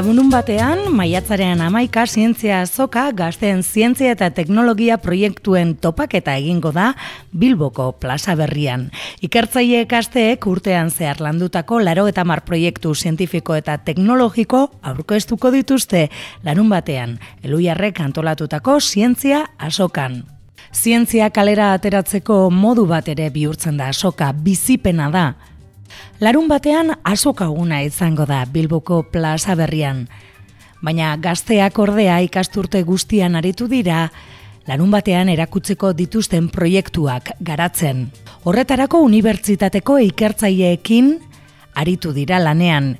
Lagunun batean, maiatzaren amaika zientzia azoka gazten zientzia eta teknologia proiektuen topaketa egingo da Bilboko plaza berrian. Ikertzaile ekasteek urtean zehar landutako laro eta mar proiektu zientifiko eta teknologiko aurkoestuko dituzte larun batean, eluiarrek antolatutako zientzia azokan. Zientzia kalera ateratzeko modu bat ere bihurtzen da azoka, bizipena da, Larun batean azokaguna izango da Bilboko plaza berrian. Baina gazteak ordea ikasturte guztian aritu dira, larun batean erakutzeko dituzten proiektuak garatzen. Horretarako unibertsitateko ikertzaileekin aritu dira lanean,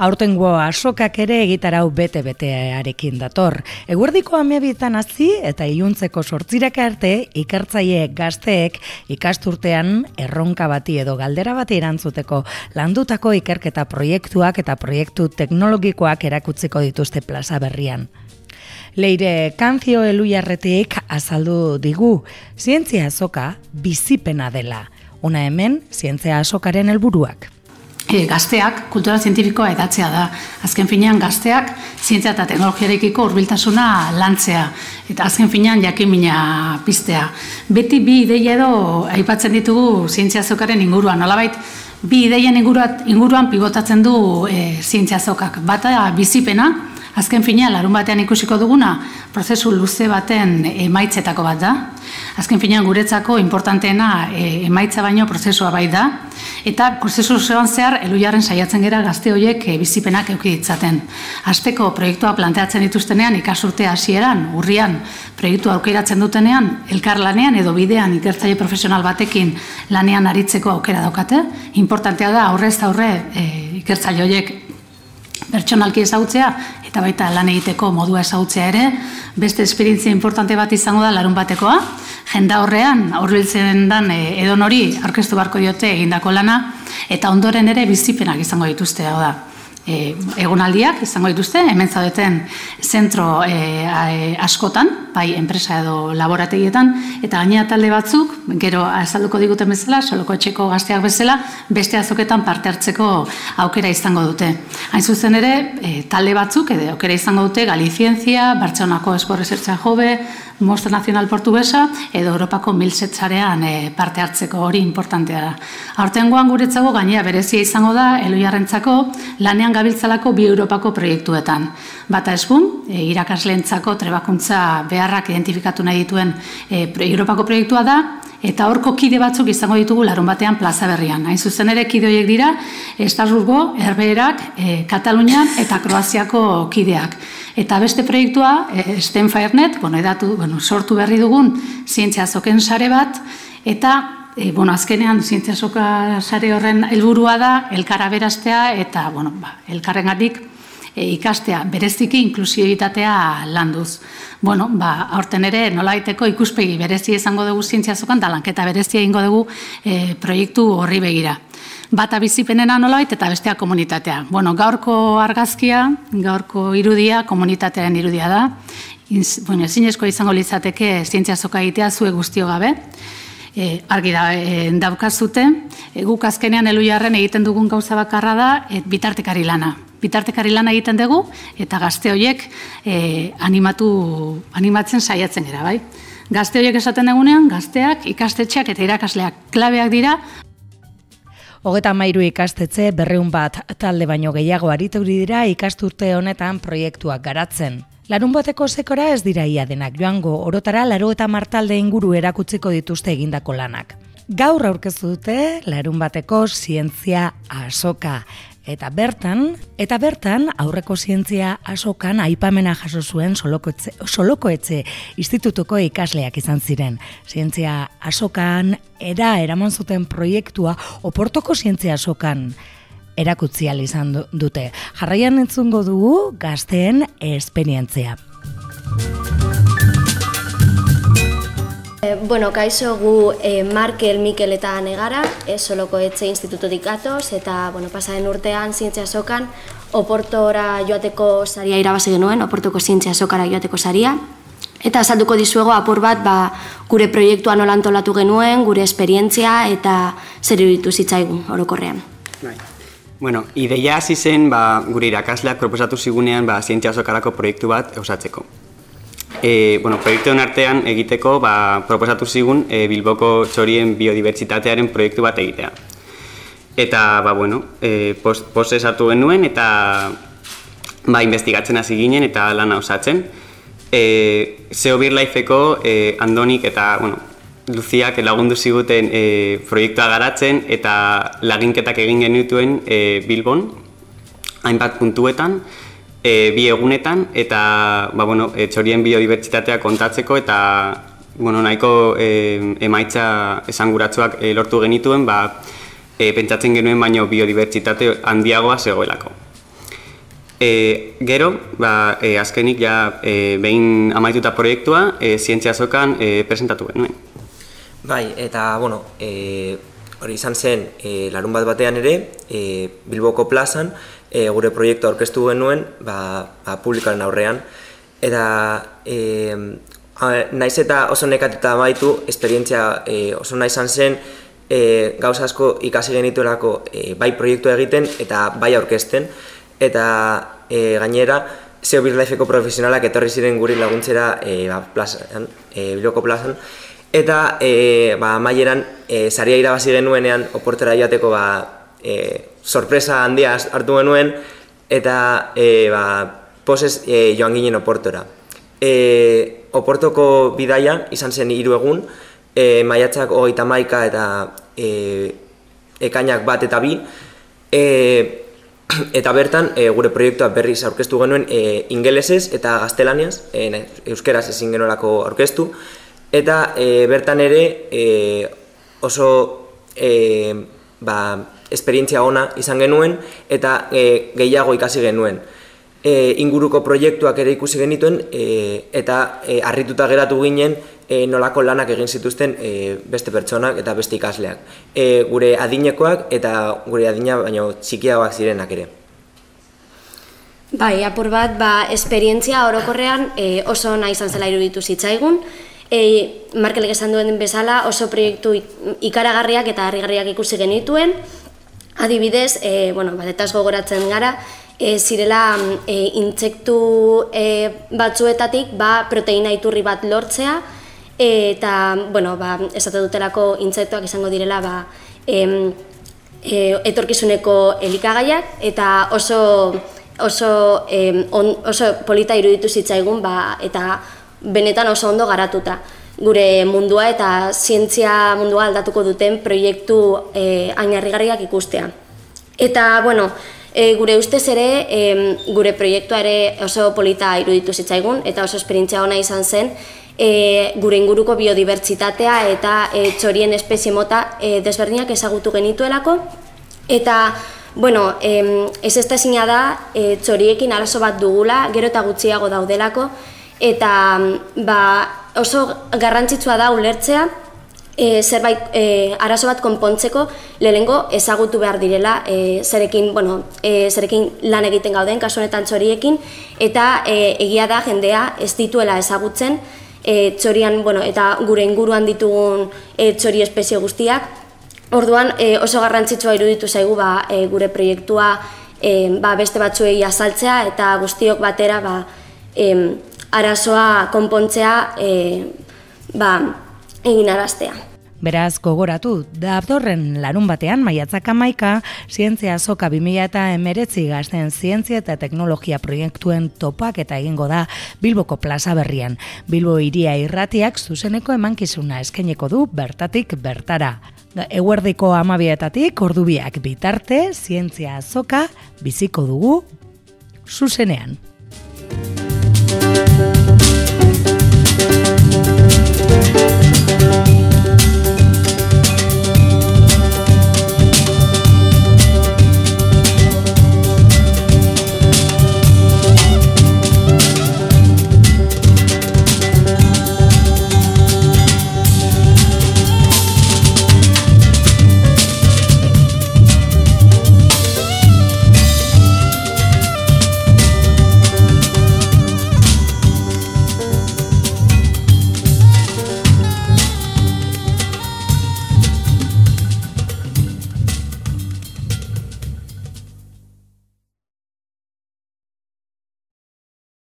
aurtengo asokak ere egitarau bete-betearekin dator. Eguerdiko amebitan hasi eta iluntzeko sortzirak arte ikertzaile gazteek ikasturtean erronka bati edo galdera bati erantzuteko landutako ikerketa proiektuak eta proiektu teknologikoak erakutziko dituzte plaza berrian. Leire kanzio eluiarretik azaldu digu, zientzia azoka bizipena dela. Una hemen, zientzia azokaren helburuak e, gazteak kultura zientifikoa edatzea da. Azken finean gazteak zientzia eta teknologiarekiko hurbiltasuna lantzea eta azken finean jakimina piztea. Beti bi ideia edo aipatzen ditugu zientzia zokaren inguruan, nolabait bi ideien inguruan, inguruan pivotatzen du e, zientzia zokak. Bata bizipena, Azken fina, larun batean ikusiko duguna, prozesu luze baten emaitzetako bat da. Azken finean, guretzako importanteena e, emaitza baino prozesua bai da. Eta prozesu zegoan zehar, eluiaren saiatzen gera gazte horiek e, bizipenak eukiditzaten. Azteko proiektua planteatzen dituztenean, ikasurte hasieran, urrian, proiektu aukeratzen dutenean, elkar lanean edo bidean ikertzaile profesional batekin lanean aritzeko aukera daukate. Importantea da, aurrez aurre e, ikertzaile horiek pertsonalki ezagutzea eta baita lan egiteko modua ezagutzea ere, beste esperientzia importante bat izango da larun batekoa, jenda horrean aurbiltzen dan e, edon hori aurkeztu barko diote egindako lana, eta ondoren ere bizipenak izango dituzte da e, egonaldiak izango dituzte, hemen zaudeten zentro e, askotan, bai enpresa edo laborategietan, eta gainea talde batzuk, gero azalduko diguten bezala, soloko etxeko gazteak bezala, beste azoketan parte hartzeko aukera izango dute. Hain zuzen ere, e, talde batzuk, edo aukera izango dute, Galizientzia, Bartxonako Esporrezertza Jove, Mostra Nazional Portuguesa edo Europako milsetzarean e, parte hartzeko hori importantea da. Aurtengoan guretzago gainea berezia izango da Eloiarrentzako lanean gabiltzalako bi Europako proiektuetan. Bata esbun, e, irakasleentzako trebakuntza beharrak identifikatu nahi dituen e, Europako proiektua da, eta horko kide batzuk izango ditugu larun batean plaza berrian. Hain zuzen ere kide horiek dira, Estasburgo, Herbeerak, e, Katalunian eta Kroaziako kideak. Eta beste proiektua, e, Stenfirenet, bueno, edatu, bueno, sortu berri dugun zientzia zoken sare bat, eta e, bueno, azkenean zientzia zoka sare horren helburua da, elkara beraztea, eta bueno, ba, elkarren e, ikastea, bereziki inklusiibitatea landuz. Bueno, ba, aurten ere nola ikuspegi berezi izango dugu zientzia zokan, da lanketa berezi egingo dugu e, proiektu horri begira. Bata bizipenena nolait eta bestea komunitatea. Bueno, gaurko argazkia, gaurko irudia, komunitatearen irudia da. Inz, bueno, zinezko izango litzateke zientzia zoka egitea zue guztio gabe. E, argi da, e, daukazute, e, guk azkenean eluiarren egiten dugun gauza bakarra da, e, bitartekari lana bitartekari lan egiten dugu eta gazte horiek e, animatu, animatzen saiatzen gara, bai? Gazte horiek esaten dugunean, gazteak, ikastetxeak eta irakasleak klabeak dira. Hogeta mairu ikastetxe berreun bat talde baino gehiago arituri dira ikasturte honetan proiektuak garatzen. Larun bateko sekora ez dira ia denak joango, orotara laro eta martalde inguru erakutziko dituzte egindako lanak. Gaur aurkezu dute larun bateko zientzia asoka. Eta bertan, eta bertan aurreko zientzia asokan aipamena jaso zuen soloko etxe, soloko etxe institutuko ikasleak izan ziren. Zientzia asokan era eraman zuten proiektua oportoko zientzia asokan erakutzi izan dute. Jarraian entzungo dugu gazteen esperientzia. E, bueno, kaixo gu e, Markel, Mikel eta Negara, e, soloko etxe instituto dikatoz, eta bueno, pasaren urtean zientzia sokan, oportora joateko saria irabazi genuen, oportoko zientzia sokara joateko saria. Eta azalduko dizuego apur bat ba, gure proiektua nola antolatu genuen, gure esperientzia eta zer iruditu zitzaigun orokorrean. Bai. Bueno, ideia hasi zen ba, gure irakasleak proposatu zigunean ba, zientzia sokarako proiektu bat eusatzeko. E, bueno, proiektuen artean egiteko ba, proposatu zigun e, Bilboko txorien biodibertsitatearen proiektu bat egitea. Eta, ba, bueno, e, post esatu genuen eta ba, investigatzen hasi ginen eta lana osatzen. E, Zeo Birlaifeko e, Andonik eta, bueno, Luziak lagundu ziguten e, proiektua garatzen eta laginketak egin genituen e, Bilbon, hainbat puntuetan, e, bi egunetan, eta ba, bueno, e, txorien biodibertsitatea kontatzeko eta bueno, nahiko e, emaitza esanguratsuak e, lortu genituen, ba, e, pentsatzen genuen baino biodibertsitate handiagoa zegoelako. E, gero, ba, e, azkenik ja e, behin amaituta proiektua, e, zientzia zokan e, presentatu genuen. Bai, eta, bueno, e, hori izan zen, e, larun bat batean ere, e, Bilboko plazan, e, gure proiektu aurkeztu genuen, ba, ba, publikaren aurrean, eta e, naiz eta oso nekatuta baitu, esperientzia e, oso nahi izan zen, e, gauza asko ikasi genituelako e, bai proiektu egiten eta bai aurkezten, eta e, gainera, Zeo Bizlaifeko profesionalak etorri ziren guri laguntzera e, ba, plazan, e, Bilboko plazan, Eta e, ba, maieran e, saria irabazi genuenean oportera joateko ba, e, sorpresa handia hartu genuen eta e, ba, poses e, joan ginen oportora. E, oportoko bidaia izan zen hiru egun, e, maiatzak hogeita maika eta e, ekainak bat eta bi, e, eta bertan e, gure proiektua berriz aurkeztu genuen e, ingelesez eta gaztelaniaz, e, euskeraz ezin genuelako aurkeztu, Eta e, bertan ere e, oso e, ba, esperientzia ona izan genuen eta e, gehiago ikasi genuen. E, inguruko proiektuak ere ikusi genituen e, eta e, harrituta geratu ginen e, nolako lanak egin zituzten e, beste pertsonak eta beste ikasleak. E, gure adinekoak eta gure adina baino txikiagoak zirenak ere. Bai, apur bat, ba, esperientzia orokorrean e, oso nahi izan zela iruditu zitzaigun, e, Markelek esan duen bezala oso proiektu ikaragarriak eta harrigarriak ikusi genituen. Adibidez, e, bueno, batetaz gogoratzen gara, e, zirela e, intsektu e, batzuetatik ba, proteina iturri bat lortzea, eta, bueno, ba, esate dutelako intsektuak izango direla ba, e, e, etorkizuneko elikagaiak, eta oso, oso, e, on, oso polita iruditu zitzaigun, ba, eta benetan oso ondo garatuta gure mundua eta zientzia mundua aldatuko duten proiektu e, ainarrigarriak ikustea. Eta, bueno, e, gure ustez ere, e, gure proiektua ere oso polita iruditu zitzaigun eta oso esperientzia ona izan zen, e, gure inguruko biodibertsitatea eta e, txorien espezie mota e, desberdinak ezagutu genituelako. Eta, bueno, e, ez ez da da e, txoriekin arazo bat dugula, gero eta gutxiago daudelako, eta mm, ba, oso garrantzitsua da ulertzea e, zerbait e, arazo bat konpontzeko lehenengo ezagutu behar direla e, zerekin, bueno, e, zerekin lan egiten gauden kasu honetan txoriekin eta e, egia da jendea ez dituela ezagutzen e, txorian, bueno, eta gure inguruan ditugun e, txori espezie guztiak. Orduan e, oso garrantzitsua iruditu zaigu ba, e, gure proiektua e, ba, beste batzuei azaltzea eta guztiok batera ba, e, arazoa konpontzea e, ba, egin araztea. Beraz, gogoratu, da abdorren larun batean, maiatzak amaika, zientzia soka 2000 eta emeretzi gazten zientzia eta teknologia proiektuen topak eta egingo da Bilboko plaza berrian. Bilbo iria irratiak zuzeneko emankizuna eskeneko du bertatik bertara. Eguerdiko amabietatik, ordubiak bitarte, zientzia soka biziko dugu zuzenean.